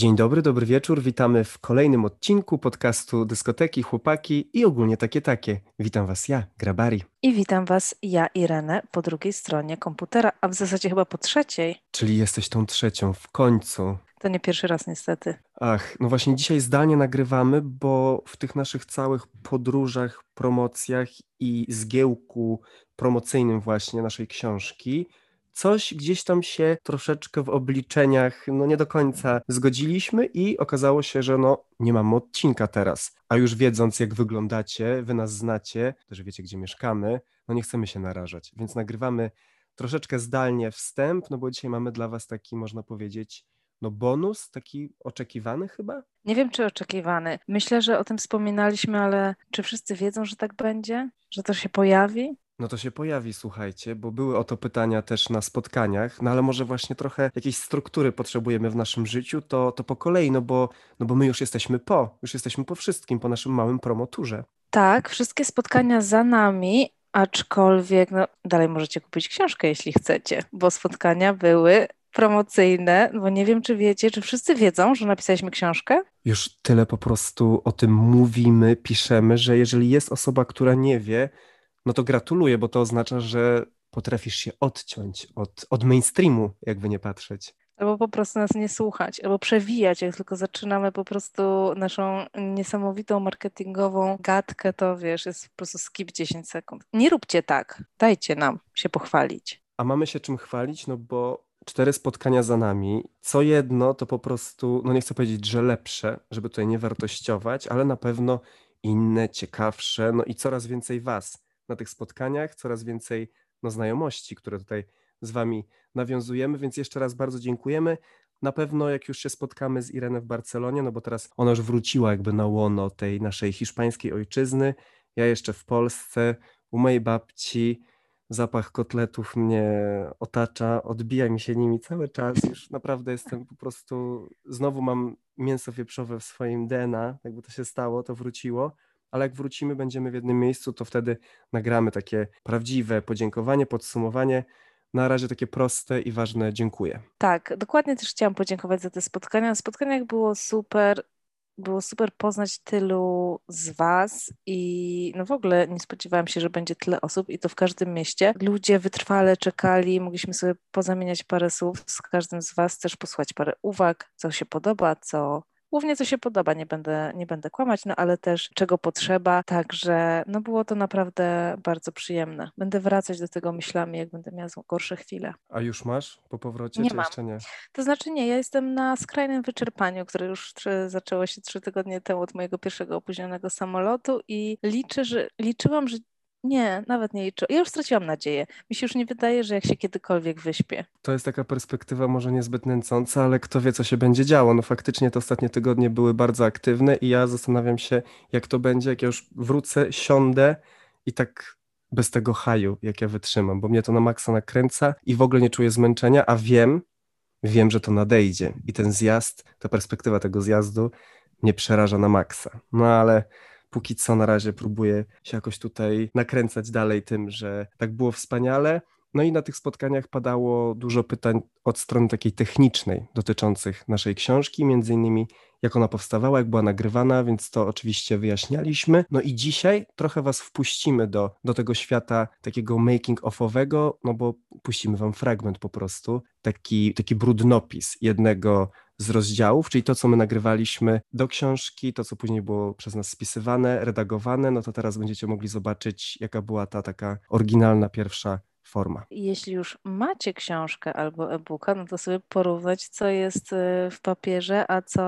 Dzień dobry, dobry wieczór. Witamy w kolejnym odcinku podcastu Dyskoteki, Chłopaki i ogólnie takie takie. Witam Was ja, Grabari. I witam Was ja, Irenę, po drugiej stronie komputera, a w zasadzie chyba po trzeciej. Czyli jesteś tą trzecią, w końcu. To nie pierwszy raz niestety. Ach, no właśnie dzisiaj zdalnie nagrywamy, bo w tych naszych całych podróżach, promocjach i zgiełku promocyjnym właśnie naszej książki coś gdzieś tam się troszeczkę w obliczeniach no nie do końca zgodziliśmy i okazało się, że no nie mamy odcinka teraz. A już wiedząc jak wyglądacie, wy nas znacie, też wiecie gdzie mieszkamy, no nie chcemy się narażać, więc nagrywamy troszeczkę zdalnie wstęp, no bo dzisiaj mamy dla was taki można powiedzieć no bonus, taki oczekiwany chyba? Nie wiem, czy oczekiwany. Myślę, że o tym wspominaliśmy, ale czy wszyscy wiedzą, że tak będzie? Że to się pojawi? No to się pojawi, słuchajcie, bo były o to pytania też na spotkaniach, no ale może właśnie trochę jakiejś struktury potrzebujemy w naszym życiu, to, to po kolei, no bo, no bo my już jesteśmy po, już jesteśmy po wszystkim, po naszym małym promoturze. Tak, wszystkie spotkania za nami, aczkolwiek no, dalej możecie kupić książkę, jeśli chcecie, bo spotkania były promocyjne, bo nie wiem, czy wiecie, czy wszyscy wiedzą, że napisaliśmy książkę? Już tyle po prostu o tym mówimy, piszemy, że jeżeli jest osoba, która nie wie, no to gratuluję, bo to oznacza, że potrafisz się odciąć od, od mainstreamu, jakby nie patrzeć. Albo po prostu nas nie słuchać, albo przewijać, jak tylko zaczynamy po prostu naszą niesamowitą marketingową gadkę, to wiesz, jest po prostu skip 10 sekund. Nie róbcie tak, dajcie nam się pochwalić. A mamy się czym chwalić, no bo cztery spotkania za nami. Co jedno to po prostu, no nie chcę powiedzieć, że lepsze, żeby tutaj nie wartościować, ale na pewno inne, ciekawsze, no i coraz więcej Was na tych spotkaniach, coraz więcej no, znajomości, które tutaj z Wami nawiązujemy, więc jeszcze raz bardzo dziękujemy. Na pewno jak już się spotkamy z Ireną w Barcelonie, no bo teraz ona już wróciła jakby na łono tej naszej hiszpańskiej ojczyzny, ja jeszcze w Polsce, u mojej babci, zapach kotletów mnie otacza, odbija mi się nimi cały czas, już naprawdę jestem po prostu, znowu mam mięso wieprzowe w swoim DNA, jakby to się stało, to wróciło, ale jak wrócimy, będziemy w jednym miejscu, to wtedy nagramy takie prawdziwe podziękowanie, podsumowanie. Na razie takie proste i ważne dziękuję. Tak, dokładnie też chciałam podziękować za te spotkania. Na spotkaniach było super. Było super poznać tylu z Was i no w ogóle nie spodziewałam się, że będzie tyle osób i to w każdym mieście. Ludzie wytrwale czekali, mogliśmy sobie pozamieniać parę słów z każdym z Was, też posłuchać parę uwag, co się podoba, co Głównie co się podoba, nie będę, nie będę kłamać, no ale też czego potrzeba, także no było to naprawdę bardzo przyjemne. Będę wracać do tego myślami, jak będę miała gorsze chwile. A już masz po powrocie, nie czy mam. jeszcze nie? To znaczy nie, ja jestem na skrajnym wyczerpaniu, które już trzy, zaczęło się trzy tygodnie temu od mojego pierwszego opóźnionego samolotu i liczę, że liczyłam, że nie, nawet nie liczę. Ja już straciłam nadzieję. Mi się już nie wydaje, że jak się kiedykolwiek wyśpię. To jest taka perspektywa może niezbyt nęcąca, ale kto wie, co się będzie działo. No faktycznie te ostatnie tygodnie były bardzo aktywne i ja zastanawiam się, jak to będzie, jak ja już wrócę, siądę i tak bez tego haju, jak ja wytrzymam, bo mnie to na maksa nakręca i w ogóle nie czuję zmęczenia, a wiem, wiem, że to nadejdzie i ten zjazd, ta perspektywa tego zjazdu mnie przeraża na maksa. No ale póki co na razie próbuję się jakoś tutaj nakręcać dalej tym, że tak było wspaniale. No i na tych spotkaniach padało dużo pytań od strony takiej technicznej dotyczących naszej książki, między innymi jak ona powstawała, jak była nagrywana, więc to oczywiście wyjaśnialiśmy. No i dzisiaj trochę was wpuścimy do, do tego świata takiego making-offowego, no bo puścimy wam fragment po prostu, taki, taki brudnopis jednego z rozdziałów, czyli to, co my nagrywaliśmy do książki, to, co później było przez nas spisywane, redagowane, no to teraz będziecie mogli zobaczyć, jaka była ta taka oryginalna pierwsza forma. Jeśli już macie książkę albo e-booka, no to sobie porównać, co jest e, w papierze, a co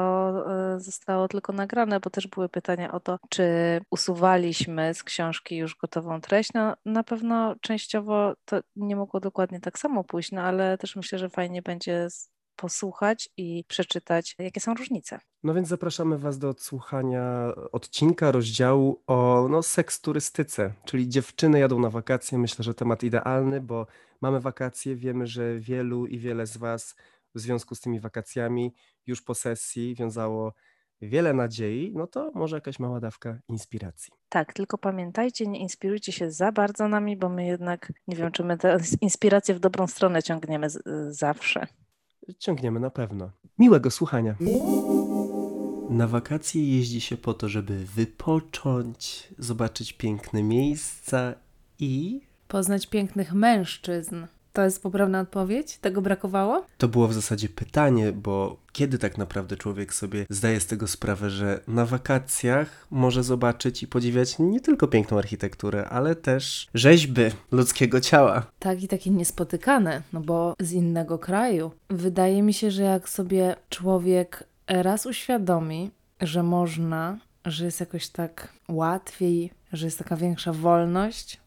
e, zostało tylko nagrane, bo też były pytania o to, czy usuwaliśmy z książki już gotową treść. No na pewno częściowo to nie mogło dokładnie tak samo pójść, no ale też myślę, że fajnie będzie posłuchać i przeczytać, jakie są różnice. No więc zapraszamy Was do odsłuchania odcinka, rozdziału o no, seks turystyce, czyli dziewczyny jadą na wakacje. Myślę, że temat idealny, bo mamy wakacje, wiemy, że wielu i wiele z Was w związku z tymi wakacjami już po sesji wiązało wiele nadziei, no to może jakaś mała dawka inspiracji. Tak, tylko pamiętajcie, nie inspirujcie się za bardzo nami, bo my jednak nie wiem, czy my tę inspirację w dobrą stronę ciągniemy z, zawsze. Ciągniemy na pewno. Miłego słuchania. Na wakacje jeździ się po to, żeby wypocząć, zobaczyć piękne miejsca i. Poznać pięknych mężczyzn. To jest poprawna odpowiedź? Tego brakowało? To było w zasadzie pytanie, bo kiedy tak naprawdę człowiek sobie zdaje z tego sprawę, że na wakacjach może zobaczyć i podziwiać nie tylko piękną architekturę, ale też rzeźby ludzkiego ciała. Tak i takie niespotykane, no bo z innego kraju. Wydaje mi się, że jak sobie człowiek raz uświadomi, że można, że jest jakoś tak łatwiej, że jest taka większa wolność,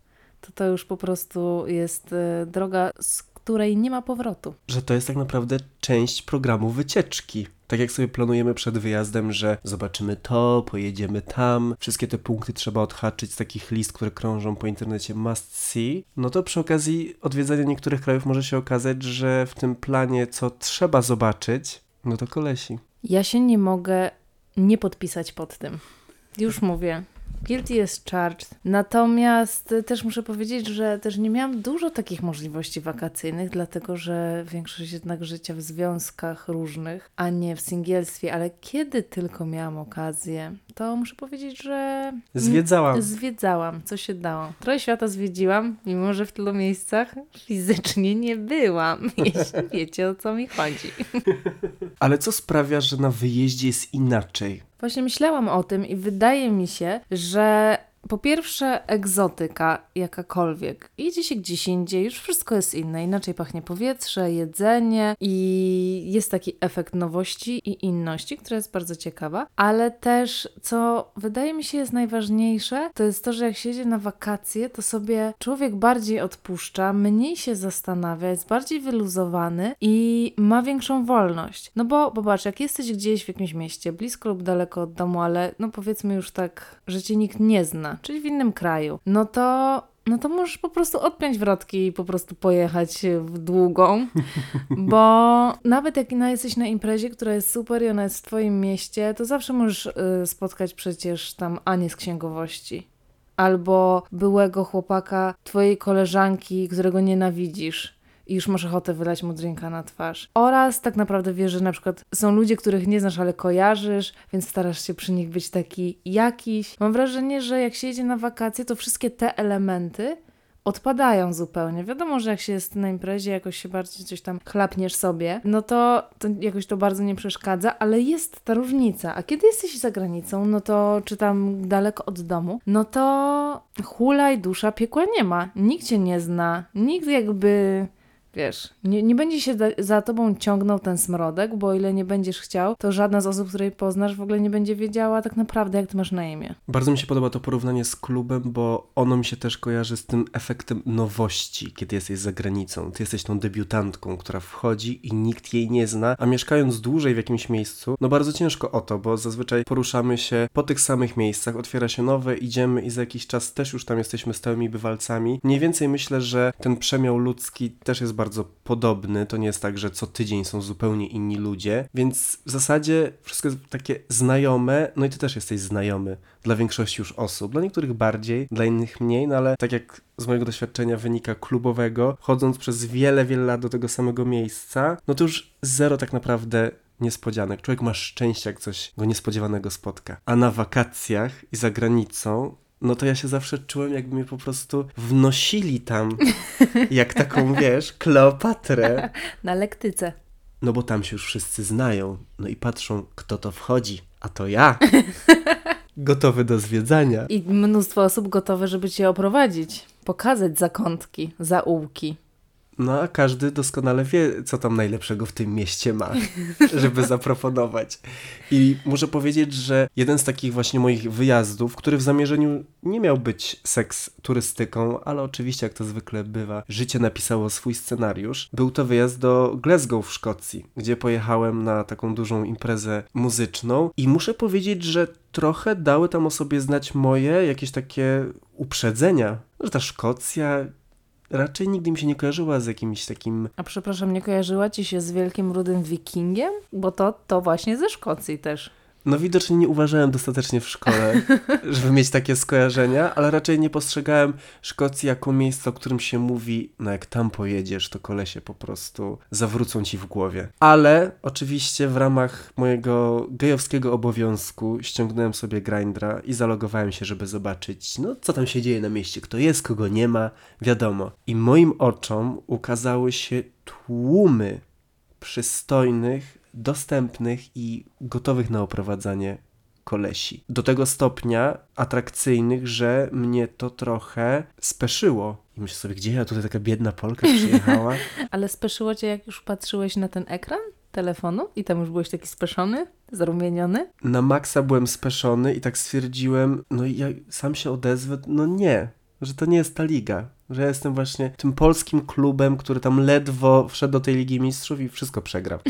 to to już po prostu jest y, droga, z której nie ma powrotu. Że to jest tak naprawdę część programu wycieczki. Tak jak sobie planujemy przed wyjazdem, że zobaczymy to, pojedziemy tam, wszystkie te punkty trzeba odhaczyć z takich list, które krążą po internecie must see, no to przy okazji odwiedzania niektórych krajów może się okazać, że w tym planie, co trzeba zobaczyć, no to kolesi. Ja się nie mogę nie podpisać pod tym. Już mówię. Guilty jest charged. Natomiast też muszę powiedzieć, że też nie miałam dużo takich możliwości wakacyjnych, dlatego że większość jednak życia w związkach różnych, a nie w singielstwie, ale kiedy tylko miałam okazję, to muszę powiedzieć, że. Zwiedzałam. Zwiedzałam, co się dało. Trochę świata zwiedziłam, mimo że w tylu miejscach fizycznie nie byłam, jeśli wiecie o co mi chodzi. Ale co sprawia, że na wyjeździe jest inaczej? Właśnie myślałam o tym i wydaje mi się, że po pierwsze, egzotyka jakakolwiek. Idzie się gdzieś indziej, już wszystko jest inne. Inaczej pachnie powietrze, jedzenie i jest taki efekt nowości i inności, która jest bardzo ciekawa. Ale też, co wydaje mi się jest najważniejsze, to jest to, że jak się jedzie na wakacje, to sobie człowiek bardziej odpuszcza, mniej się zastanawia, jest bardziej wyluzowany i ma większą wolność. No bo popatrz, jak jesteś gdzieś w jakimś mieście, blisko lub daleko od domu, ale no powiedzmy już tak, że cię nikt nie zna, czyli w innym kraju, no to no to możesz po prostu odpiąć wrotki i po prostu pojechać w długą, bo nawet jak jesteś na imprezie, która jest super i ona jest w twoim mieście, to zawsze możesz y, spotkać przecież tam Anię z księgowości albo byłego chłopaka twojej koleżanki, którego nienawidzisz i już masz ochotę wylać mu drinka na twarz. Oraz tak naprawdę wiesz, że na przykład są ludzie, których nie znasz, ale kojarzysz, więc starasz się przy nich być taki jakiś. Mam wrażenie, że jak się jedzie na wakacje, to wszystkie te elementy odpadają zupełnie. Wiadomo, że jak się jest na imprezie, jakoś się bardziej coś tam chlapniesz sobie, no to, to jakoś to bardzo nie przeszkadza, ale jest ta różnica. A kiedy jesteś za granicą, no to czy tam daleko od domu, no to hulaj dusza piekła nie ma. Nikt cię nie zna, nikt jakby wiesz, nie, nie będzie się da, za tobą ciągnął ten smrodek, bo o ile nie będziesz chciał, to żadna z osób, której poznasz, w ogóle nie będzie wiedziała tak naprawdę, jak ty masz na imię. Bardzo mi się podoba to porównanie z klubem, bo ono mi się też kojarzy z tym efektem nowości, kiedy jesteś za granicą. Ty jesteś tą debiutantką, która wchodzi i nikt jej nie zna, a mieszkając dłużej w jakimś miejscu, no bardzo ciężko o to, bo zazwyczaj poruszamy się po tych samych miejscach, otwiera się nowe, idziemy i za jakiś czas też już tam jesteśmy stałymi bywalcami. Mniej więcej myślę, że ten przemiał ludzki też jest bardzo bardzo podobny. To nie jest tak, że co tydzień są zupełnie inni ludzie, więc w zasadzie wszystko jest takie znajome, no i ty też jesteś znajomy dla większości już osób. Dla niektórych bardziej, dla innych mniej, no ale tak jak z mojego doświadczenia wynika klubowego, chodząc przez wiele, wiele lat do tego samego miejsca, no to już zero tak naprawdę niespodzianek. Człowiek ma szczęście, jak coś go niespodziewanego spotka. A na wakacjach i za granicą no to ja się zawsze czułem, jakby mnie po prostu wnosili tam, jak taką, wiesz, Kleopatrę. Na lektyce. No bo tam się już wszyscy znają, no i patrzą, kto to wchodzi, a to ja. Gotowy do zwiedzania. I mnóstwo osób gotowe, żeby cię oprowadzić, pokazać zakątki, zaułki. No a każdy doskonale wie, co tam najlepszego w tym mieście ma, żeby zaproponować. I muszę powiedzieć, że jeden z takich właśnie moich wyjazdów, który w zamierzeniu nie miał być seks turystyką, ale oczywiście, jak to zwykle bywa, życie napisało swój scenariusz, był to wyjazd do Glasgow w Szkocji, gdzie pojechałem na taką dużą imprezę muzyczną i muszę powiedzieć, że trochę dały tam o sobie znać moje jakieś takie uprzedzenia, że ta Szkocja raczej nigdy mi się nie kojarzyła z jakimś takim... A przepraszam, nie kojarzyła ci się z wielkim rudym wikingiem? Bo to, to właśnie ze Szkocji też. No widocznie nie uważałem dostatecznie w szkole, żeby mieć takie skojarzenia, ale raczej nie postrzegałem Szkocji jako miejsca, o którym się mówi, no jak tam pojedziesz, to kolesie po prostu zawrócą ci w głowie. Ale oczywiście w ramach mojego gejowskiego obowiązku ściągnąłem sobie Grindra i zalogowałem się, żeby zobaczyć, no co tam się dzieje na mieście, kto jest, kogo nie ma, wiadomo. I moim oczom ukazały się tłumy przystojnych, dostępnych i gotowych na oprowadzanie kolesi. Do tego stopnia atrakcyjnych, że mnie to trochę speszyło. I myślę sobie, gdzie ja tutaj taka biedna Polka przyjechała? Ale speszyło cię, jak już patrzyłeś na ten ekran telefonu i tam już byłeś taki speszony, zarumieniony? Na maksa byłem speszony i tak stwierdziłem, no i ja sam się odezwę, no nie, że to nie jest ta liga. Że ja jestem właśnie tym polskim klubem, który tam ledwo wszedł do tej Ligi Mistrzów i wszystko przegrał.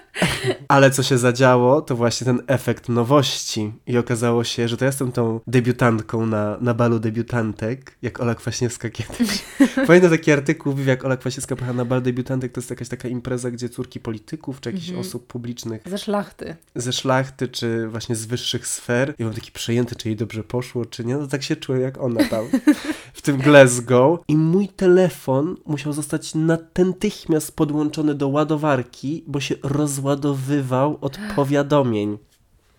Ale co się zadziało, to właśnie ten efekt nowości. I okazało się, że to ja jestem tą debiutantką na, na balu debiutantek, jak Ola Kwaśniewska kiedyś. Pamiętam taki artykuł, jak Ola Kwaśniewska pojechała na bal debiutantek, to jest jakaś taka impreza, gdzie córki polityków, czy jakichś Mhm. osób publicznych Ze szlachty. ze szlachty, czy właśnie z wyższych sfer. I byłem taki przejęty, czy jej dobrze poszło, czy nie. No tak się czułem jak ona tam w tym Glasgow. I mój telefon musiał zostać natychmiast podłączony do ładowarki, bo się rozładowywał od powiadomień.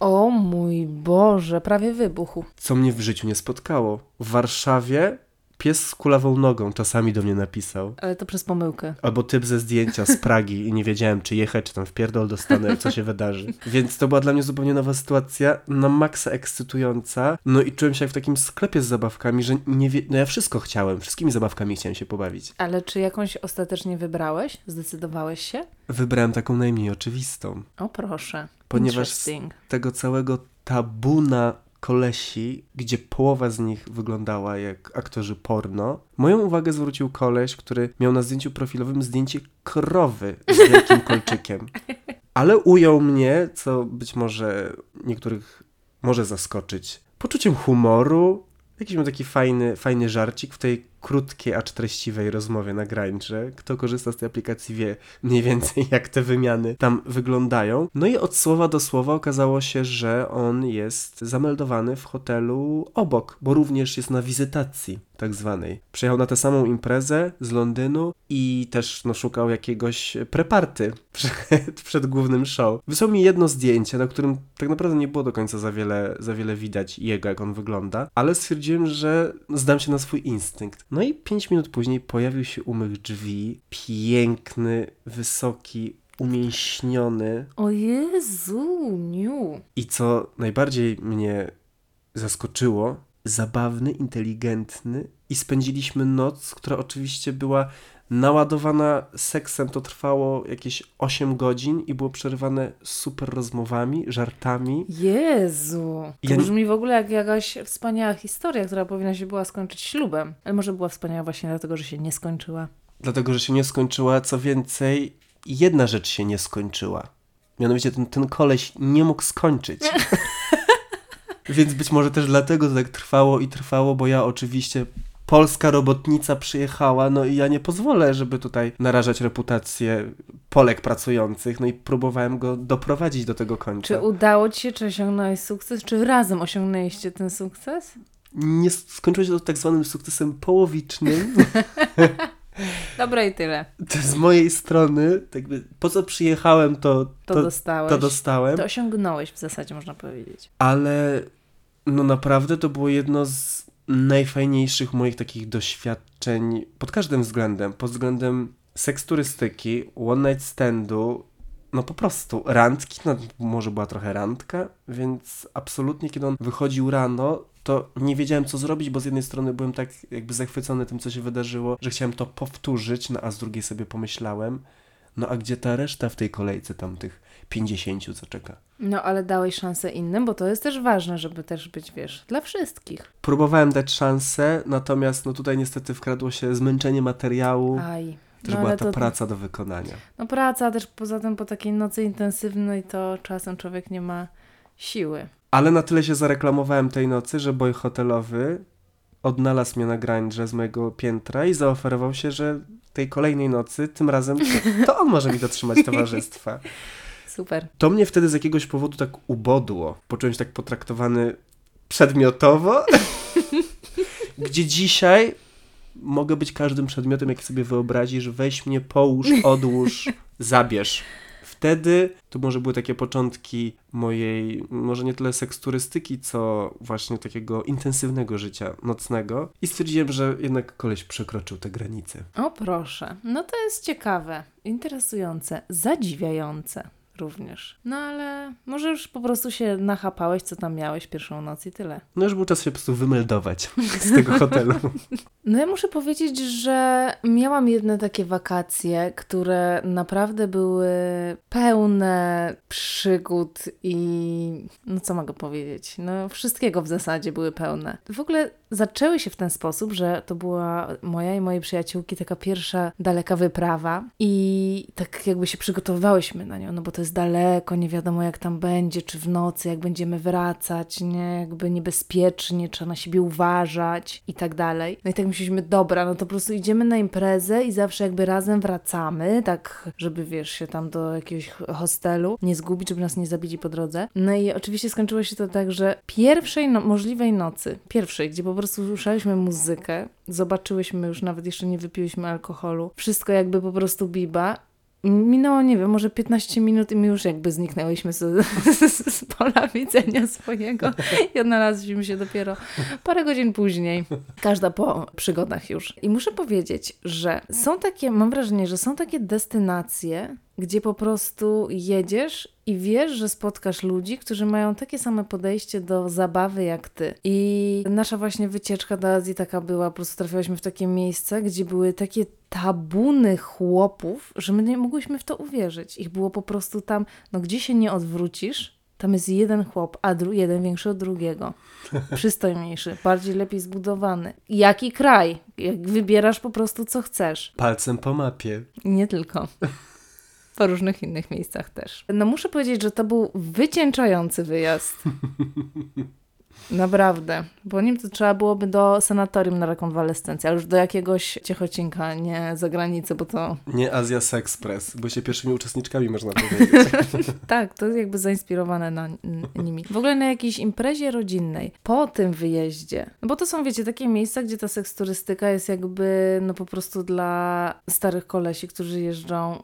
O mój Boże, prawie wybuchł. Co mnie w życiu nie spotkało. W Warszawie pies z kulawą nogą czasami do mnie napisał. Ale to przez pomyłkę. Albo typ ze zdjęcia z Pragi i nie wiedziałem, czy jechać, czy tam w pierdol dostanę, co się wydarzy. Więc to była dla mnie zupełnie nowa sytuacja, na maksa ekscytująca. No i czułem się jak w takim sklepie z zabawkami, że nie wie... No ja wszystko chciałem, wszystkimi zabawkami chciałem się pobawić. Ale czy jakąś ostatecznie wybrałeś? Zdecydowałeś się? Wybrałem taką najmniej oczywistą. O proszę. Ponieważ z tego całego tabuna kolesi, gdzie połowa z nich wyglądała jak aktorzy porno, moją uwagę zwrócił koleś, który miał na zdjęciu profilowym zdjęcie krowy z wielkim kolczykiem. Ale ujął mnie, co być może niektórych może zaskoczyć, poczuciem humoru, jakiś miał taki fajny, fajny żarcik w tej krótkiej, acz treściwej rozmowie na Grindrze. Kto korzysta z tej aplikacji wie mniej więcej jak te wymiany tam wyglądają. No i od słowa do słowa okazało się, że on jest zameldowany w hotelu obok, bo również jest na wizytacji tak zwanej. Przyjechał na tę samą imprezę z Londynu i też no, szukał jakiegoś preparty przed, przed głównym show. Wysłał mi jedno zdjęcie, na którym tak naprawdę nie było do końca za wiele, za wiele widać jego, jak on wygląda, ale stwierdziłem, że zdam się na swój instynkt. No i pięć minut później pojawił się u mych drzwi piękny, wysoki, umięśniony O Jezu, niu. i co najbardziej mnie zaskoczyło, zabawny, inteligentny i spędziliśmy noc, która oczywiście była naładowana seksem. To trwało jakieś 8 godzin i było przerywane super rozmowami, żartami. Jezu. To Ja brzmi w ogóle jak jakaś wspaniała historia, która powinna się była skończyć ślubem. Ale może była wspaniała właśnie dlatego, że się nie skończyła. Dlatego, że się nie skończyła, co więcej, jedna rzecz się nie skończyła. Mianowicie ten, ten koleś nie mógł skończyć. Więc być może też dlatego to tak trwało i trwało, bo ja oczywiście polska robotnica przyjechała, no i ja nie pozwolę, żeby tutaj narażać reputację Polek pracujących, no i próbowałem go doprowadzić do tego końca. Czy udało ci się, czy osiągnąłeś sukces, czy razem osiągnęliście ten sukces? Nie skończyło się to tak zwanym sukcesem połowicznym. Dobra i tyle. To z mojej strony, jakby, po co przyjechałem, to, To, to, dostałeś. to dostałem. To osiągnąłeś w zasadzie, można powiedzieć. ale no naprawdę to było jedno z najfajniejszych moich takich doświadczeń pod każdym względem. Pod względem seksturystyki, one night standu, no po prostu randki, no może była trochę randka, więc absolutnie kiedy on wychodził rano, to nie wiedziałem co zrobić, bo z jednej strony byłem tak jakby zachwycony tym, co się wydarzyło, że chciałem to powtórzyć, no a z drugiej sobie pomyślałem, no a gdzie ta reszta w tej kolejce tam tych 50, co czeka? No, ale dałeś szansę innym, bo to jest też ważne, żeby też być, wiesz, dla wszystkich. Próbowałem dać szansę, natomiast no tutaj niestety wkradło się zmęczenie materiału, Aj. też No, była ta to, praca do wykonania. No praca też poza tym po takiej nocy intensywnej to czasem człowiek nie ma siły. Ale na tyle się zareklamowałem tej nocy, że boy hotelowy odnalazł mnie na grindrze z mojego piętra i zaoferował się, że tej kolejnej nocy, tym razem to on może mi dotrzymać towarzystwa. Super. To mnie wtedy z jakiegoś powodu tak ubodło. Poczułem się tak potraktowany przedmiotowo, gdzie dzisiaj mogę być każdym przedmiotem, jaki sobie wyobrazisz. Weź mnie, połóż, odłóż, zabierz. Wtedy to może były takie początki mojej, może nie tyle seksturystyki, co właśnie takiego intensywnego życia nocnego. I stwierdziłem, że jednak koleś przekroczył te granice. O proszę, no to jest ciekawe, interesujące, zadziwiające również. No ale może już po prostu się nachapałeś, co tam miałeś pierwszą noc i tyle. No już był czas się po prostu wymeldować z tego hotelu. No ja muszę powiedzieć, że miałam jedne takie wakacje, które naprawdę były pełne przygód i no co mogę powiedzieć? No wszystkiego w zasadzie były pełne. W ogóle zaczęły się w ten sposób, że to była moja i mojej przyjaciółki taka pierwsza daleka wyprawa i tak jakby się przygotowywałyśmy na nią, no bo to jest daleko, nie wiadomo jak tam będzie, czy w nocy, jak będziemy wracać, nie, jakby niebezpiecznie, trzeba na siebie uważać i tak dalej. No i tak myśleliśmy, dobra, no to po prostu idziemy na imprezę i zawsze jakby razem wracamy, tak, żeby wiesz, się tam do jakiegoś hostelu nie zgubić, żeby nas nie zabili po drodze. No i oczywiście skończyło się to tak, że pierwszej no, możliwej nocy, pierwszej, gdzie po prostu słyszeliśmy muzykę, zobaczyłyśmy już, nawet jeszcze nie wypiłyśmy alkoholu, wszystko jakby po prostu biba Minęło, nie wiem, może 15 minut i my już jakby zniknęłyśmy z, z, z pola widzenia swojego i odnalazłyśmy się dopiero parę godzin później. Każda po przygodach już. I muszę powiedzieć, że są takie, mam wrażenie, że są takie destynacje, gdzie po prostu jedziesz i wiesz, że spotkasz ludzi, którzy mają takie same podejście do zabawy jak ty. I nasza właśnie wycieczka do Azji taka była, po prostu trafiłyśmy w takie miejsce, gdzie były takie tabuny chłopów, że my nie mogłyśmy w to uwierzyć. Ich było po prostu tam, no gdzie się nie odwrócisz, tam jest jeden chłop, a dru- jeden większy od drugiego. Przystojniejszy, bardziej lepiej zbudowany. Jaki kraj? Jak wybierasz po prostu co chcesz. Palcem po mapie. Nie tylko po różnych innych miejscach też. No muszę powiedzieć, że to był wycieńczający wyjazd. Naprawdę, bo nim to trzeba byłoby do sanatorium na rekonwalescencję, ale już do jakiegoś ciechocinka, nie za granicę, bo to... Nie Azja Sexpress, bo się pierwszymi uczestniczkami można powiedzieć. tak, to jest jakby zainspirowane na nimi. W ogóle na jakiejś imprezie rodzinnej, po tym wyjeździe, no bo to są, wiecie, takie miejsca, gdzie ta seksturystyka jest jakby, no po prostu dla starych kolesi, którzy jeżdżą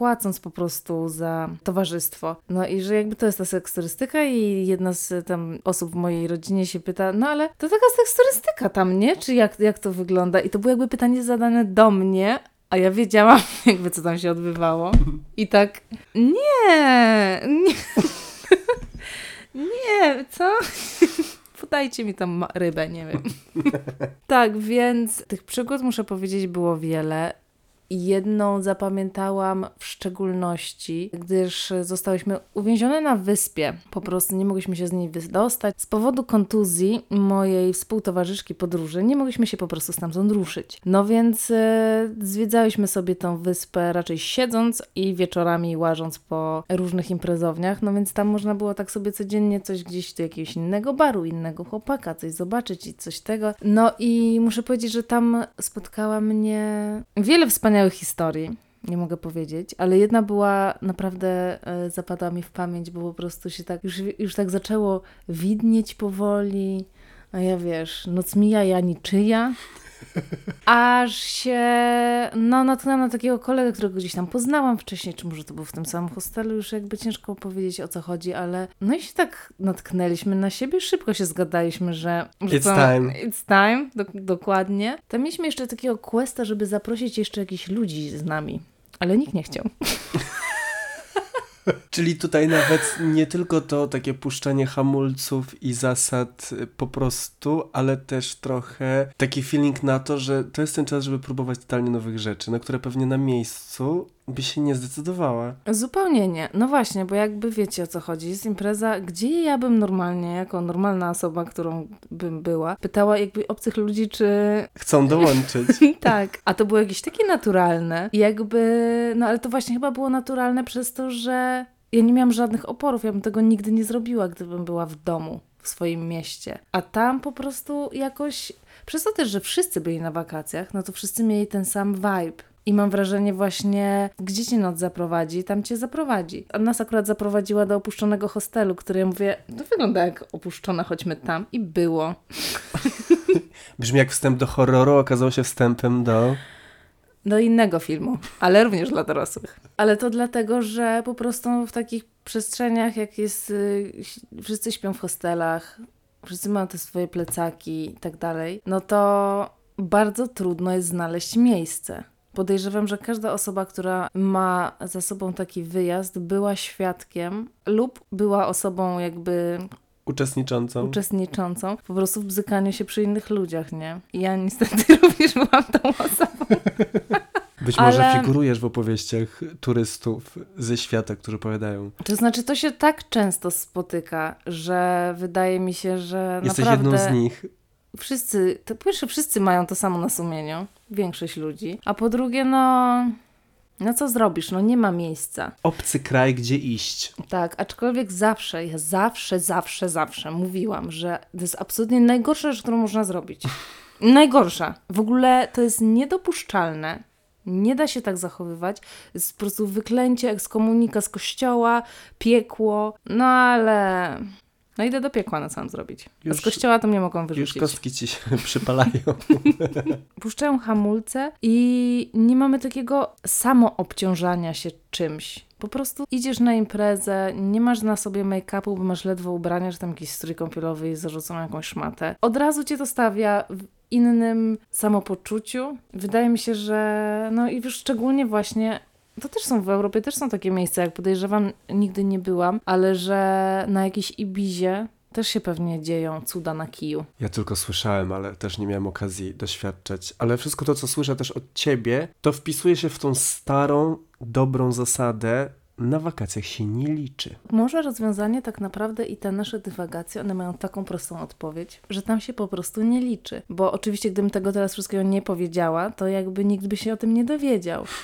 płacąc po prostu za towarzystwo. No i że jakby to jest ta seksturystyka i jedna z tam osób w mojej rodzinie się pyta, no ale to taka seksturystyka tam, nie? Czy jak, jak to wygląda? I to było jakby pytanie zadane do mnie, a ja wiedziałam jakby co tam się odbywało. I tak, nie, nie, nie, co? Podajcie mi tam rybę, nie wiem. tak, więc tych przygód, muszę powiedzieć, było wiele. Jedną zapamiętałam w szczególności, gdyż zostałyśmy uwięzione na wyspie. Po prostu nie mogliśmy się z niej wydostać. Z powodu kontuzji mojej współtowarzyszki podróży nie mogliśmy się po prostu stamtąd ruszyć. No więc e, zwiedzałyśmy sobie tą wyspę raczej siedząc i wieczorami łażąc po różnych imprezowniach. No więc tam można było tak sobie codziennie coś gdzieś do jakiegoś innego baru, innego chłopaka, coś zobaczyć i coś tego. No i muszę powiedzieć, że tam spotkała mnie wiele wspaniałych wspaniałych historii, nie mogę powiedzieć, ale jedna była naprawdę e, zapadła mi w pamięć, bo po prostu się tak, już, już tak zaczęło widnieć powoli, a ja wiesz, noc mija, ja niczyja. Aż się no, natknęłam na takiego kolegę, którego gdzieś tam poznałam wcześniej, czy może to był w tym samym hostelu, już jakby ciężko powiedzieć o co chodzi, ale no i się tak natknęliśmy na siebie, szybko się zgadaliśmy, że... że it's to, time. It's time, do, dokładnie. Tam mieliśmy jeszcze takiego questa, żeby zaprosić jeszcze jakichś ludzi z nami, ale nikt nie chciał. Czyli tutaj nawet nie tylko to takie puszczanie hamulców i zasad y, po prostu, ale też trochę taki feeling na to, że to jest ten czas, żeby próbować totalnie nowych rzeczy, na które pewnie na miejscu by się nie zdecydowała. Zupełnie nie. No właśnie, bo jakby wiecie o co chodzi. Jest impreza, gdzie ja bym normalnie, jako normalna osoba, którą bym była, pytała jakby obcych ludzi, czy... Chcą dołączyć. tak. A to było jakieś takie naturalne. Jakby, no ale to właśnie chyba było naturalne przez to, że ja nie miałam żadnych oporów. Ja bym tego nigdy nie zrobiła, gdybym była w domu, w swoim mieście. A tam po prostu jakoś... Przez to też, że wszyscy byli na wakacjach, no to wszyscy mieli ten sam vibe I mam wrażenie właśnie, gdzie cię noc zaprowadzi, tam cię zaprowadzi. A nas akurat zaprowadziła do opuszczonego hostelu, który ja mówię, to wygląda jak opuszczone, chodźmy tam. I było. Brzmi jak wstęp do horroru, okazało się wstępem do... do innego filmu, ale również dla dorosłych. Ale to dlatego, że po prostu w takich przestrzeniach, jak jest, y, wszyscy śpią w hostelach, wszyscy mają te swoje plecaki i tak dalej, no to bardzo trudno jest znaleźć miejsce. Podejrzewam, że każda osoba, która ma za sobą taki wyjazd, była świadkiem lub była osobą jakby Uczestniczącą. uczestniczącą po prostu w bzykaniu się przy innych ludziach, nie? I ja niestety również byłam tą osobą. Być może Ale- figurujesz w opowieściach turystów ze świata, którzy opowiadają. To znaczy, to się tak często spotyka, że wydaje mi się, że Jesteś naprawdę jedną z nich. Wszyscy, to po pierwsze wszyscy mają to samo na sumieniu, większość ludzi, a po drugie, no, no co zrobisz, no nie ma miejsca. Obcy kraj, gdzie iść. Tak, aczkolwiek zawsze, ja zawsze, zawsze, zawsze mówiłam, że to jest absolutnie najgorsza rzecz, którą można zrobić. Najgorsza. W ogóle to jest niedopuszczalne. Nie da się tak zachowywać. Jest po prostu wyklęcie, ekskomunika z kościoła, piekło. No ale... No idę do piekła, no co mam zrobić? A z Już- kościoła to mnie mogą Już wyrzucić. kostki ci się przypalają. Puszczają hamulce i nie mamy takiego samoobciążania się czymś. Po prostu idziesz na imprezę, nie masz na sobie make-upu, bo masz ledwo ubrania, czy tam jakiś strój kąpielowy i zarzuconą jakąś szmatę. Od razu cię to stawia w innym samopoczuciu. Wydaje mi się, że no i już szczególnie właśnie to też są w Europie, też są takie miejsca, jak podejrzewam, nigdy nie byłam, ale że na jakiejś Ibizie też się pewnie dzieją cuda na kiju. Ja tylko słyszałem, ale też nie miałem okazji doświadczać. Ale wszystko to, co słyszę też od ciebie, to wpisuje się w tą starą, dobrą zasadę. Na wakacjach się nie liczy. Może rozwiązanie tak naprawdę i te nasze dywagacje, one mają taką prostą odpowiedź, że tam się po prostu nie liczy. Bo oczywiście, gdybym tego teraz wszystkiego nie powiedziała, to jakby nikt by się o tym nie dowiedział.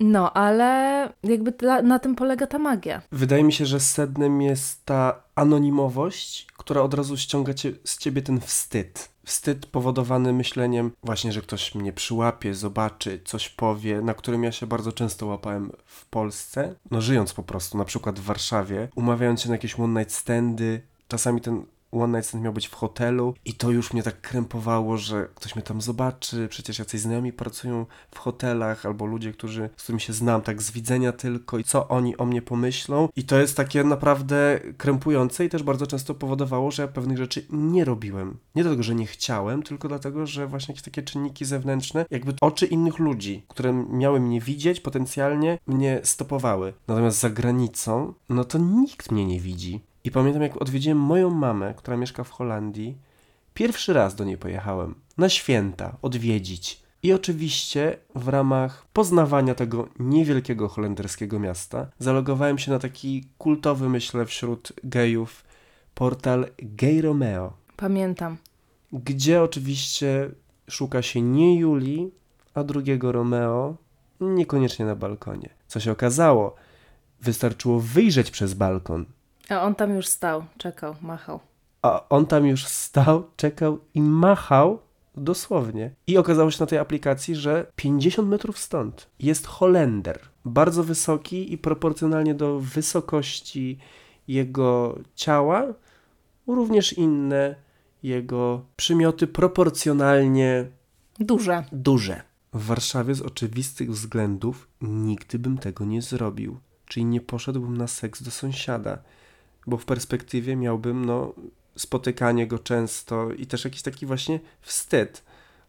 No, ale jakby ta, na tym polega ta magia. Wydaje mi się, że sednem jest ta anonimowość, która od razu ściąga cię, z ciebie ten wstyd. Wstyd powodowany myśleniem właśnie, że ktoś mnie przyłapie, zobaczy, coś powie, na którym ja się bardzo często łapałem w Polsce. No żyjąc po prostu, na przykład w Warszawie, umawiając się na jakieś one night standy, czasami ten one night stand miał być w hotelu i to już mnie tak krępowało, że ktoś mnie tam zobaczy, przecież jacyś znajomi pracują w hotelach albo ludzie, którzy, z którymi się znam tak z widzenia tylko i co oni o mnie pomyślą i to jest takie naprawdę krępujące i też bardzo często powodowało, że ja pewnych rzeczy nie robiłem. Nie dlatego, że nie chciałem, tylko dlatego, że właśnie jakieś takie czynniki zewnętrzne, jakby oczy innych ludzi, które miały mnie widzieć potencjalnie, mnie stopowały. Natomiast za granicą, no to nikt mnie nie widzi. I pamiętam, jak odwiedziłem moją mamę, która mieszka w Holandii. Pierwszy raz do niej pojechałem. Na święta, odwiedzić. I oczywiście w ramach poznawania tego niewielkiego holenderskiego miasta zalogowałem się na taki kultowy, myślę, wśród gejów portal Gay Romeo, Pamiętam. gdzie oczywiście szuka się nie Julii, a drugiego Romeo, niekoniecznie na balkonie. Co się okazało? Wystarczyło wyjrzeć przez balkon, A on tam już stał, czekał, machał. a on tam już stał, czekał i machał dosłownie. I okazało się na tej aplikacji, że 50 metrów stąd jest Holender. Bardzo wysoki i proporcjonalnie do wysokości jego ciała, również inne jego przymioty proporcjonalnie Duże. duże. W Warszawie z oczywistych względów nigdy bym tego nie zrobił. Czyli nie poszedłbym na seks do sąsiada, bo w perspektywie miałbym no, spotykanie go często i też jakiś taki właśnie wstyd.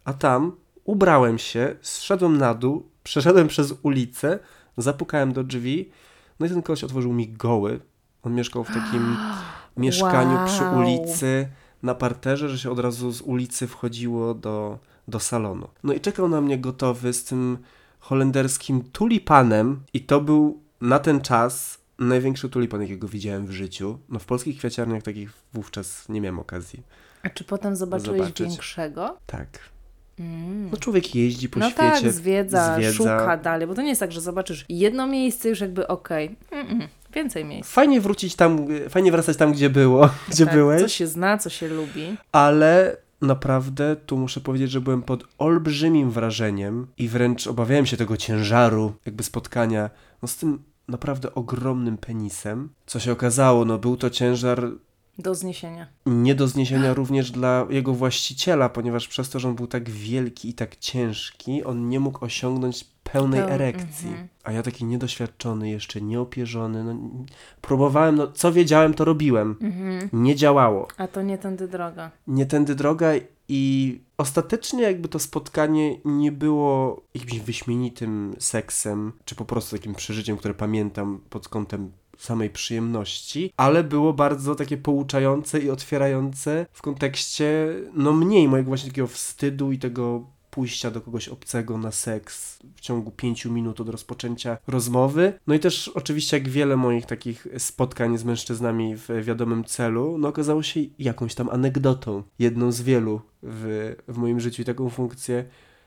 A tam ubrałem się, zszedłem na dół, przeszedłem przez ulicę, zapukałem do drzwi, no i ten koleś otworzył mi goły. On mieszkał w takim mieszkaniu przy Wow. ulicy na parterze, że się od razu z ulicy wchodziło do, do salonu. No i czekał na mnie gotowy z tym holenderskim tulipanem i to był na ten czas największy tulipan, jakiego widziałem w życiu. No w polskich kwiaciarniach takich wówczas nie miałem okazji. A czy potem zobaczyłeś Zobaczyć. większego? Tak. Mm. No człowiek jeździ po no świecie. tak, zwiedza, zwiedza. szuka dalej, bo to nie jest tak, że zobaczysz jedno miejsce już jakby okej. Mm-mm, Więcej miejsc. Fajnie wrócić tam, fajnie wracać tam, gdzie było, gdzie tak, byłeś. Co się zna, co się lubi. ale naprawdę tu muszę powiedzieć, że byłem pod olbrzymim wrażeniem i wręcz obawiałem się tego ciężaru, jakby spotkania no, z tym naprawdę ogromnym penisem. Co się okazało, no był to ciężar do zniesienia. Nie do zniesienia również dla jego właściciela, ponieważ przez to, że on był tak wielki i tak ciężki, on nie mógł osiągnąć pełnej erekcji. Mm -hmm. A ja taki niedoświadczony, jeszcze nieopierzony, no, próbowałem, no co wiedziałem, to robiłem. Mm -hmm. Nie działało. A to nie tędy droga. Nie tędy droga i ostatecznie jakby to spotkanie nie było jakimś wyśmienitym seksem, czy po prostu takim przeżyciem, które pamiętam pod kątem samej przyjemności, ale było bardzo takie pouczające i otwierające w kontekście, no mniej mojego właśnie takiego wstydu i tego pójścia do kogoś obcego na seks w ciągu pięciu minut od rozpoczęcia rozmowy. No i też oczywiście jak wiele moich takich spotkań z mężczyznami w wiadomym celu, no okazało się jakąś tam anegdotą, jedną z wielu w, w moim życiu i taką funkcję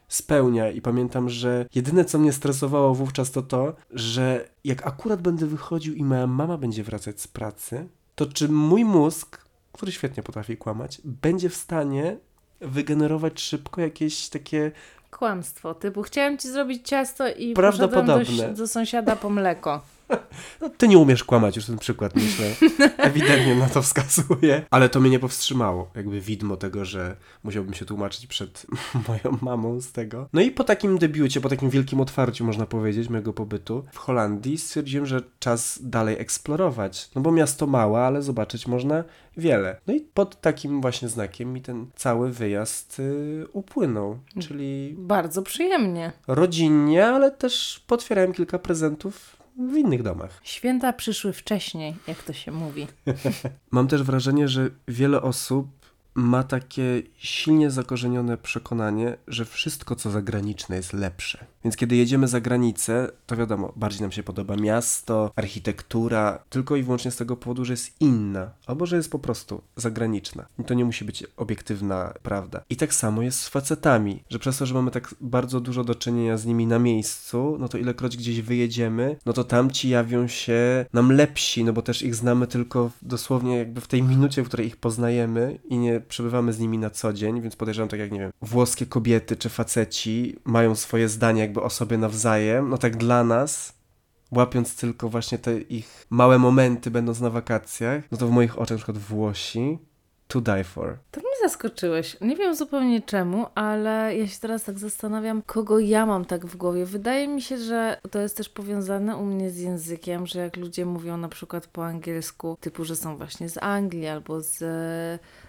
spełnia. I pamiętam, że jedyne co mnie stresowało wówczas to to, że jak akurat będę wychodził i moja mama będzie wracać z pracy, to czy mój mózg, który świetnie potrafi kłamać, będzie w stanie wygenerować szybko jakieś takie kłamstwo, typu chciałem ci zrobić ciasto i poszedłem do, do sąsiada po mleko. No, ty nie umiesz kłamać, już ten przykład myślę ewidentnie na to wskazuje. Ale to mnie nie powstrzymało, jakby widmo tego, że musiałbym się tłumaczyć przed moją mamą z tego. No i po takim debiucie, po takim wielkim otwarciu, można powiedzieć, mojego pobytu w Holandii, stwierdziłem, że czas dalej eksplorować. No bo miasto małe, ale zobaczyć można wiele. No i pod takim właśnie znakiem mi ten cały wyjazd y, upłynął, czyli... Bardzo przyjemnie. Rodzinnie, ale też potwierałem kilka prezentów w innych domach. Święta przyszły wcześniej, jak to się mówi. Mam też wrażenie, że wiele osób ma takie silnie zakorzenione przekonanie, że wszystko, co zagraniczne, jest lepsze. Więc kiedy jedziemy za granicę, to wiadomo, bardziej nam się podoba miasto, architektura, tylko i wyłącznie z tego powodu, że jest inna, albo że jest po prostu zagraniczna. I to nie musi być obiektywna prawda. I tak samo jest z facetami, że przez to, że mamy tak bardzo dużo do czynienia z nimi na miejscu, no to ilekroć gdzieś wyjedziemy, no to tam ci jawią się nam lepsi, no bo też ich znamy tylko dosłownie jakby w tej minucie, w której ich poznajemy i nie przebywamy z nimi na co dzień, więc podejrzewam tak jak, nie wiem, włoskie kobiety czy faceci mają swoje zdanie jakby o sobie nawzajem, no tak dla nas łapiąc tylko właśnie te ich małe momenty będąc na wakacjach, no to w moich oczach na przykład Włosi to die for. To mnie zaskoczyłeś. Nie wiem zupełnie czemu, ale ja się teraz tak zastanawiam, kogo ja mam tak w głowie. Wydaje mi się, że to jest też powiązane u mnie z językiem, że jak ludzie mówią na przykład po angielsku, typu, że są właśnie z Anglii albo z,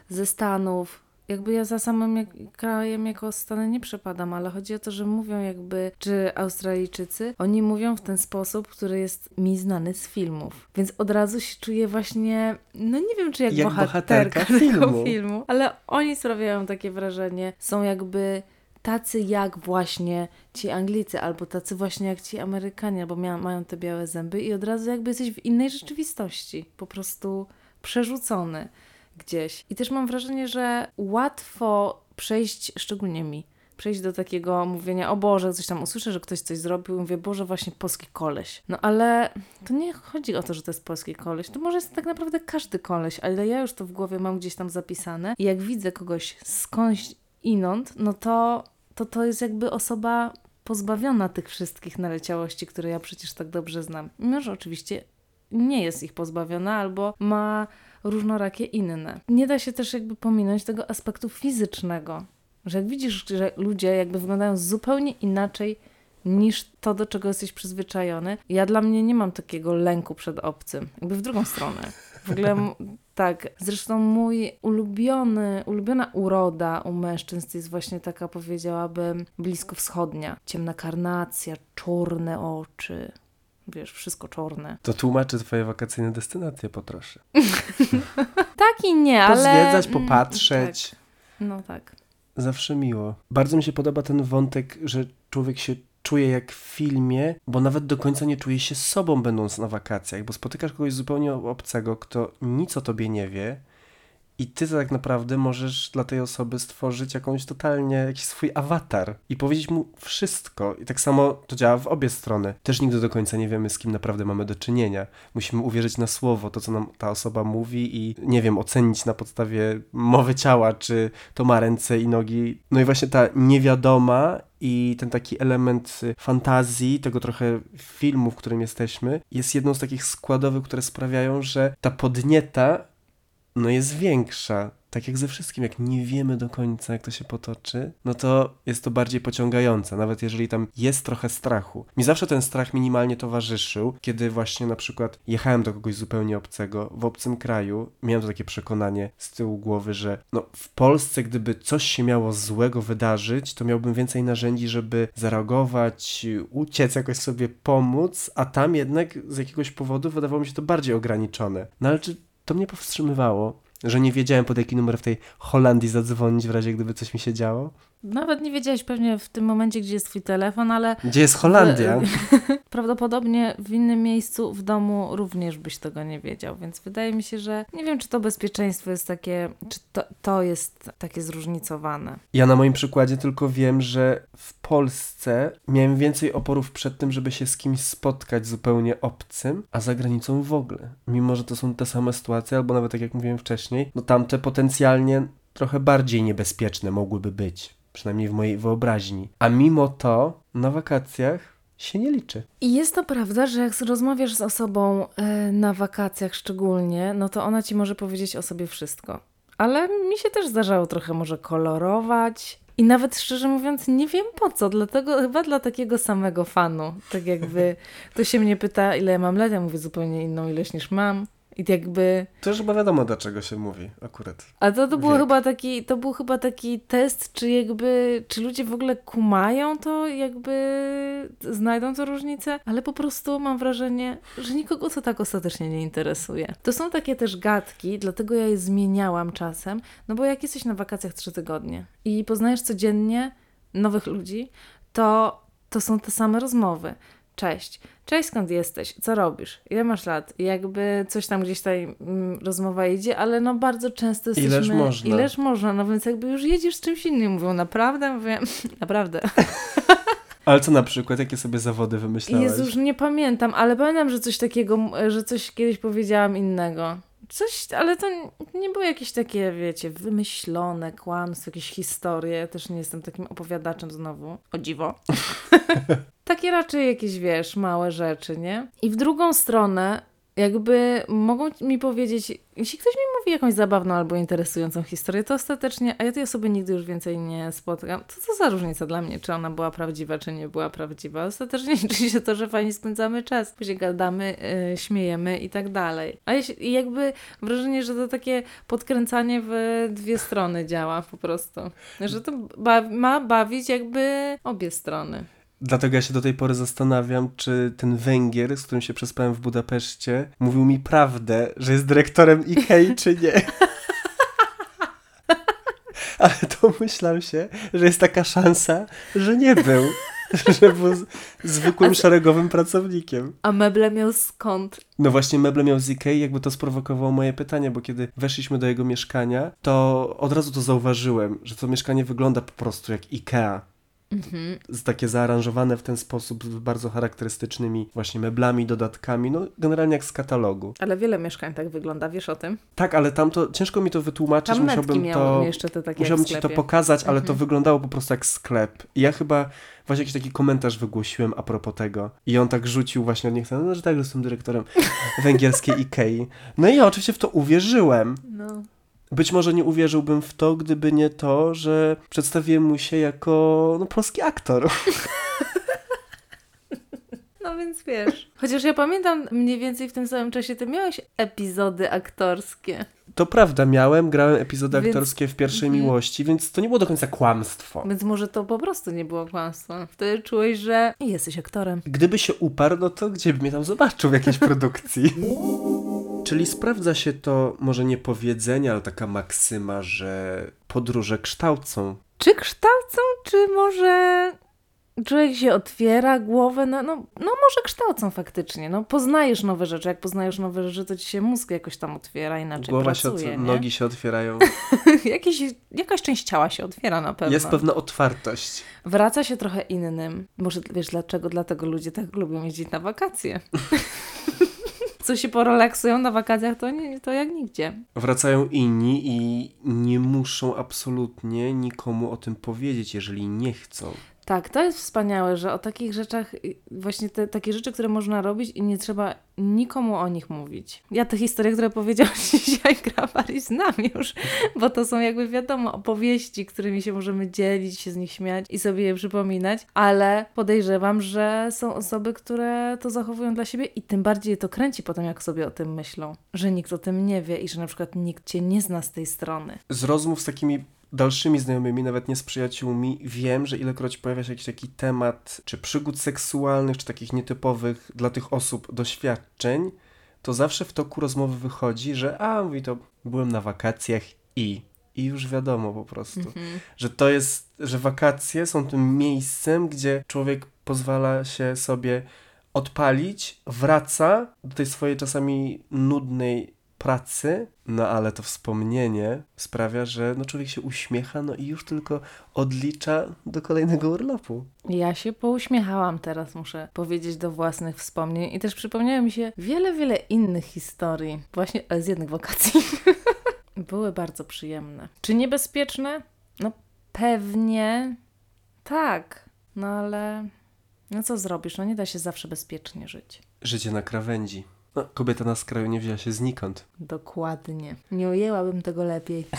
ze Stanów, jakby ja za samym krajem jako Stany nie przepadam, ale chodzi o to, że mówią jakby, czy Australijczycy, oni mówią w ten sposób, który jest mi znany z filmów. Więc od razu się czuję właśnie, no nie wiem, czy jak, jak bohaterka, bohaterka filmu. filmu, ale oni sprawiają takie wrażenie, są jakby tacy jak właśnie ci Anglicy, albo tacy właśnie jak ci Amerykanie, mia- mają te białe zęby i od razu jakby jesteś w innej rzeczywistości, po prostu przerzucony gdzieś. I też mam wrażenie, że łatwo przejść, szczególnie mi, przejść do takiego mówienia, o Boże, coś tam usłyszę, że ktoś coś zrobił, mówię, Boże, właśnie polski koleś. No ale to nie chodzi o to, że to jest polski koleś, to może jest tak naprawdę każdy koleś, ale ja już to w głowie mam gdzieś tam zapisane i jak widzę kogoś skądś inąd, no to to, to jest jakby osoba pozbawiona tych wszystkich naleciałości, które ja przecież tak dobrze znam. Mimo, że oczywiście nie jest ich pozbawiona albo ma różnorakie inne. Nie da się też jakby pominąć tego aspektu fizycznego, że jak widzisz, że ludzie jakby wyglądają zupełnie inaczej niż to, do czego jesteś przyzwyczajony. Ja dla mnie nie mam takiego lęku przed obcym, jakby w drugą stronę. W ogóle tak, zresztą mój ulubiony, ulubiona uroda u mężczyzn jest właśnie taka, powiedziałabym, blisko wschodnia. Ciemna karnacja, czarne oczy, wiesz, wszystko czarne. To tłumaczy twoje wakacyjne destynacje po trosze. tak i nie, ale... Pozwiedzać, mm, popatrzeć. Tak. No tak. Zawsze miło. Bardzo mi się podoba ten wątek, że człowiek się czuje jak w filmie, bo nawet do końca nie czuje się sobą będąc na wakacjach, bo spotykasz kogoś zupełnie obcego, kto nic o tobie nie wie i ty tak naprawdę możesz dla tej osoby stworzyć jakąś totalnie, jakiś swój awatar i powiedzieć mu wszystko. I tak samo to działa w obie strony. Też nigdy do końca nie wiemy, z kim naprawdę mamy do czynienia. Musimy uwierzyć na słowo, to co nam ta osoba mówi i nie wiem, ocenić na podstawie mowy ciała, czy to ma ręce i nogi. No i właśnie ta niewiadoma i ten taki element fantazji, tego trochę filmu, w którym jesteśmy, jest jedną z takich składowych, które sprawiają, że ta podnieta no jest większa. Tak jak ze wszystkim, jak nie wiemy do końca, jak to się potoczy, no to jest to bardziej pociągające, nawet jeżeli tam jest trochę strachu. Mi zawsze ten strach minimalnie towarzyszył, kiedy właśnie na przykład jechałem do kogoś zupełnie obcego, w obcym kraju, miałem to takie przekonanie z tyłu głowy, że no w Polsce, gdyby coś się miało złego wydarzyć, to miałbym więcej narzędzi, żeby zareagować, uciec, jakoś sobie pomóc, a tam jednak z jakiegoś powodu wydawało mi się to bardziej ograniczone. No ale czy to mnie powstrzymywało, że nie wiedziałem pod jaki numer w tej Holandii zadzwonić w razie gdyby coś mi się działo. Nawet nie wiedziałeś pewnie w tym momencie, gdzie jest twój telefon, ale... Gdzie jest Holandia? Prawdopodobnie w innym miejscu w domu również byś tego nie wiedział, więc wydaje mi się, że nie wiem, czy to bezpieczeństwo jest takie, czy to, to jest takie zróżnicowane. Ja na moim przykładzie tylko wiem, że w Polsce miałem więcej oporów przed tym, żeby się z kimś spotkać zupełnie obcym, a za granicą w ogóle. Mimo, że to są te same sytuacje, albo nawet tak jak mówiłem wcześniej, no tamte potencjalnie trochę bardziej niebezpieczne mogłyby być przynajmniej w mojej wyobraźni. A mimo to na wakacjach się nie liczy. I jest to prawda, że jak rozmawiasz z osobą e, na wakacjach szczególnie, no to ona ci może powiedzieć o sobie wszystko. Ale mi się też zdarzało trochę może kolorować. I nawet szczerze mówiąc, nie wiem po co, dlatego chyba dla takiego samego fanu. Tak jakby ktoś się mnie pyta, ile ja mam lat, ja mówię zupełnie inną ilość niż mam. I jakby... To już chyba wiadomo, do czego się mówi akurat. A to, to, było chyba taki, to był chyba taki test, czy jakby, czy ludzie w ogóle kumają to, jakby znajdą to różnicę, ale po prostu mam wrażenie, że nikogo to tak ostatecznie nie interesuje. To są takie też gadki, dlatego ja je zmieniałam czasem, no bo jak jesteś na wakacjach trzy tygodnie i poznajesz codziennie nowych ludzi, to to są te same rozmowy. Cześć. Cześć, skąd jesteś? Co robisz? Ile masz lat? jakby coś tam gdzieś tutaj mm, rozmowa idzie, ale no bardzo często jesteśmy... Ileż można. Ileż można, no więc jakby już jedziesz z czymś innym. Mówią, naprawdę? Mówię, naprawdę. Ale co na przykład? Jakie sobie zawody wymyślałaś? Jezu, już nie pamiętam, ale pamiętam, że coś takiego, że coś kiedyś powiedziałam innego. Coś, ale to nie było jakieś takie, wiecie, wymyślone kłamstwo, jakieś historie. Ja też nie jestem takim opowiadaczem znowu. O dziwo. takie raczej jakieś, wiesz, małe rzeczy, nie? I w drugą stronę jakby mogą mi powiedzieć, jeśli ktoś mi mówi jakąś zabawną albo interesującą historię, to ostatecznie, a ja tej osoby nigdy już więcej nie spotkam, to co za różnica dla mnie, czy ona była prawdziwa, czy nie była prawdziwa. Ostatecznie liczy się to, że fajnie spędzamy czas, później gadamy, yy, śmiejemy i tak dalej. A jeśli, jakby wrażenie, że to takie podkręcanie w dwie strony działa po prostu. Że to ba ma bawić jakby obie strony. Dlatego ja się do tej pory zastanawiam, czy ten Węgier, z którym się przespałem w Budapeszcie, mówił mi prawdę, że jest dyrektorem Ikei, czy nie. Ale to myślałem się, że jest taka szansa, że nie był. Że był zwykłym szeregowym pracownikiem. A meble miał skąd? No właśnie meble miał z Ikei, jakby to sprowokowało moje pytanie, bo kiedy weszliśmy do jego mieszkania, to od razu to zauważyłem, że to mieszkanie wygląda po prostu jak Ikea Mhm. Takie zaaranżowane w ten sposób, z bardzo charakterystycznymi właśnie meblami, dodatkami, no generalnie jak z katalogu. Ale wiele mieszkań tak wygląda, wiesz o tym? Tak, ale tam to ciężko mi to wytłumaczyć, tam musiałbym to jeszcze te takie musiałbym ci to pokazać, ale mhm. to wyglądało po prostu jak sklep. I ja chyba właśnie jakiś taki komentarz wygłosiłem a propos tego. I on tak rzucił właśnie od niech, no, że tak, że jestem dyrektorem węgierskiej Ikei. No i ja oczywiście w to uwierzyłem. No. Być może nie uwierzyłbym w to, gdyby nie to, że przedstawiłem mu się jako no, polski aktor. No więc wiesz. Chociaż ja pamiętam mniej więcej w tym samym czasie ty miałeś epizody aktorskie. To prawda, miałem, grałem epizody więc... aktorskie w pierwszej mm. miłości, więc to nie było do końca kłamstwo. Więc może to po prostu nie było kłamstwo. Wtedy czułeś, że jesteś aktorem. Gdyby się uparł, no to gdzie by mnie tam zobaczył w jakiejś produkcji? Czyli sprawdza się to może nie powiedzenie, ale taka maksyma, że podróże kształcą. Czy kształcą, czy może człowiek się otwiera głowę, no, no, no może kształcą faktycznie, no poznajesz nowe rzeczy, jak poznajesz nowe rzeczy, to ci się mózg jakoś tam otwiera, inaczej Głowa pracuje, się, nie? nogi się otwierają. Jakaś część ciała się otwiera na pewno. Jest pewna otwartość. Wraca się trochę innym. Może wiesz dlaczego? Dlatego ludzie tak lubią jeździć na wakacje. Co się porelaksują na wakacjach, to, nie, to jak nigdzie. Wracają inni i nie muszą absolutnie nikomu o tym powiedzieć, jeżeli nie chcą. Tak, to jest wspaniałe, że o takich rzeczach, y, właśnie te takie rzeczy, które można robić i nie trzeba nikomu o nich mówić. Ja te historie, które powiedziałam dzisiaj, Grabari, znam już, bo to są jakby wiadomo opowieści, którymi się możemy dzielić, się z nich śmiać i sobie je przypominać, ale podejrzewam, że są osoby, które to zachowują dla siebie i tym bardziej je to kręci potem, jak sobie o tym myślą, że nikt o tym nie wie i że na przykład nikt cię nie zna z tej strony. Z rozmów z takimi dalszymi znajomymi, nawet nie z przyjaciółmi, wiem, że ilekroć pojawia się jakiś taki temat, czy przygód seksualnych, czy takich nietypowych dla tych osób doświadczeń, to zawsze w toku rozmowy wychodzi, że a, mówi to, byłem na wakacjach i... I już wiadomo po prostu, że to jest, że wakacje są tym miejscem, gdzie człowiek pozwala się sobie odpalić, wraca do tej swojej czasami nudnej pracy, no ale to wspomnienie sprawia, że no człowiek się uśmiecha, no i już tylko odlicza do kolejnego urlopu. Ja się pouśmiechałam teraz, muszę powiedzieć, do własnych wspomnień i też przypomniało mi się wiele, wiele innych historii, właśnie ale z jednych wakacji. Były bardzo przyjemne. Czy niebezpieczne? No pewnie tak, no ale no co zrobisz? No nie da się zawsze bezpiecznie żyć. Życie na krawędzi. No, kobieta na skraju nie wzięła się znikąd. Dokładnie. Nie ujęłabym tego lepiej.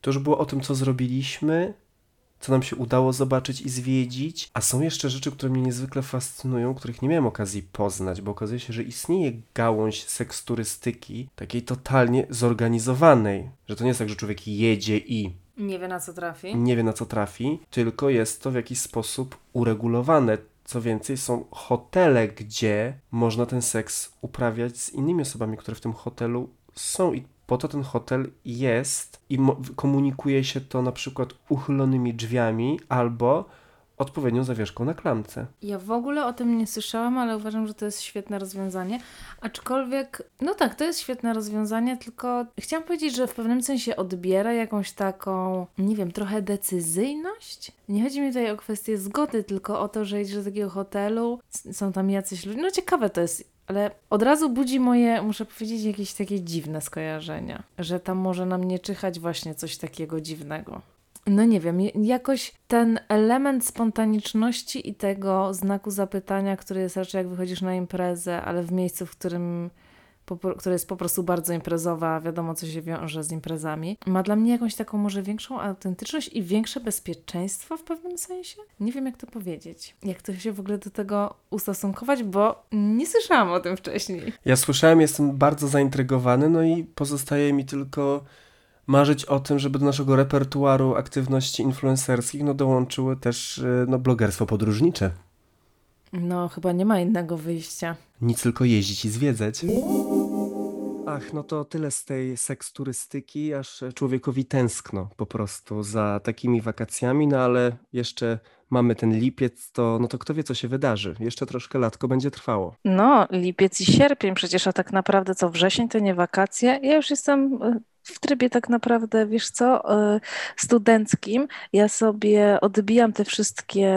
To już było o tym, co zrobiliśmy, co nam się udało zobaczyć i zwiedzić, a są jeszcze rzeczy, które mnie niezwykle fascynują, których nie miałem okazji poznać, bo okazuje się, że istnieje gałąź seksturystyki, takiej totalnie zorganizowanej, że to nie jest tak, że człowiek jedzie i Nie wie na co trafi. nie wie na co trafi, tylko jest to w jakiś sposób uregulowane. Co więcej, są hotele, gdzie można ten seks uprawiać z innymi osobami, które w tym hotelu są. I po to ten hotel jest i komunikuje się to na przykład uchylonymi drzwiami albo odpowiednią zawieszką na klamce. Ja w ogóle o tym nie słyszałam, ale uważam, że to jest świetne rozwiązanie. Aczkolwiek, no tak, to jest świetne rozwiązanie, tylko chciałam powiedzieć, że w pewnym sensie odbiera jakąś taką, nie wiem, trochę decyzyjność. Nie chodzi mi tutaj o kwestię zgody, tylko o to, że idziesz do takiego hotelu, są tam jacyś ludzie. No ciekawe to jest. Ale od razu budzi moje, muszę powiedzieć, jakieś takie dziwne skojarzenia, że tam może nam nie czyhać właśnie coś takiego dziwnego. No nie wiem, jakoś ten element spontaniczności i tego znaku zapytania, który jest raczej jak wychodzisz na imprezę, ale w miejscu, w którym które jest po prostu bardzo imprezowa, wiadomo co się wiąże z imprezami, ma dla mnie jakąś taką może większą autentyczność i większe bezpieczeństwo w pewnym sensie? Nie wiem jak to powiedzieć. Jak to się w ogóle do tego ustosunkować, bo nie słyszałam o tym wcześniej. Ja słyszałem, jestem bardzo zaintrygowany, no i pozostaje mi tylko marzyć o tym, żeby do naszego repertuaru aktywności influencerskich no, dołączyły też y, no, blogerstwo podróżnicze. No chyba nie ma innego wyjścia. Nic tylko jeździć i zwiedzać. Ach, no to tyle z tej seksturystyki, aż człowiekowi tęskno po prostu za takimi wakacjami, no ale jeszcze mamy ten lipiec, to no to kto wie, co się wydarzy. Jeszcze troszkę latko będzie trwało. No, lipiec i sierpień przecież, a tak naprawdę co, wrzesień to nie wakacje? Ja już jestem y, w trybie tak naprawdę, wiesz co, y, studenckim. Ja sobie odbijam te wszystkie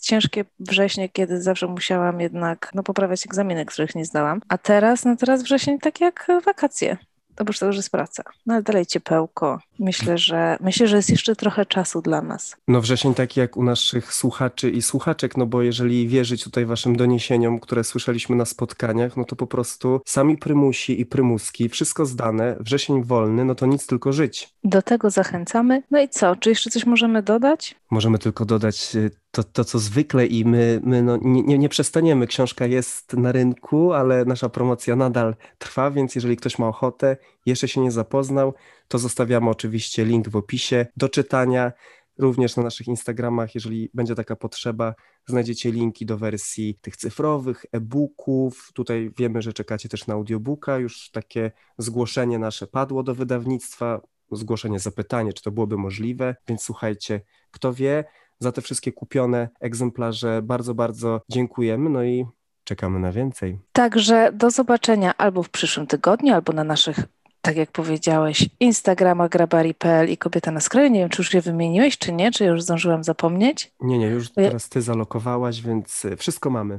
ciężkie wrześnie, kiedy zawsze musiałam jednak no, poprawiać egzaminy, których nie zdałam. A teraz, no teraz wrzesień tak jak wakacje. Oprócz tego, że jest praca. No ale dalej ciepełko. Myślę, że myślę, że jest jeszcze trochę czasu dla nas. No wrzesień taki jak u naszych słuchaczy i słuchaczek, no bo jeżeli wierzyć tutaj waszym doniesieniom, które słyszeliśmy na spotkaniach, no to po prostu sami prymusi i prymuski, wszystko zdane, wrzesień wolny, no to nic tylko żyć. Do tego zachęcamy. No i co? Czy jeszcze coś możemy dodać? Możemy tylko dodać y, to, to co zwykle i my, my no, nie, nie, nie przestaniemy. Książka jest na rynku, ale nasza promocja nadal trwa, więc jeżeli ktoś ma ochotę, jeszcze się nie zapoznał, to zostawiamy oczywiście link w opisie do czytania. Również na naszych Instagramach, jeżeli będzie taka potrzeba, znajdziecie linki do wersji tych cyfrowych, e-booków. Tutaj wiemy, że czekacie też na audiobooka. Już takie zgłoszenie nasze padło do wydawnictwa. Zgłoszenie, zapytanie, czy to byłoby możliwe. Więc słuchajcie, kto wie, za te wszystkie kupione egzemplarze bardzo, bardzo dziękujemy. No i czekamy na więcej. Także do zobaczenia albo w przyszłym tygodniu, albo na naszych, tak jak powiedziałeś, Instagrama grabari.pl i Kobieta na skraju. Nie wiem, czy już je wymieniłeś, czy nie, czy już zdążyłam zapomnieć. Nie, nie, już teraz ty zalokowałaś, więc y, wszystko mamy.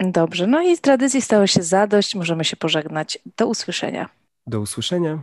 Dobrze, no i z tradycji stało się zadość. Możemy się pożegnać. Do usłyszenia. Do usłyszenia.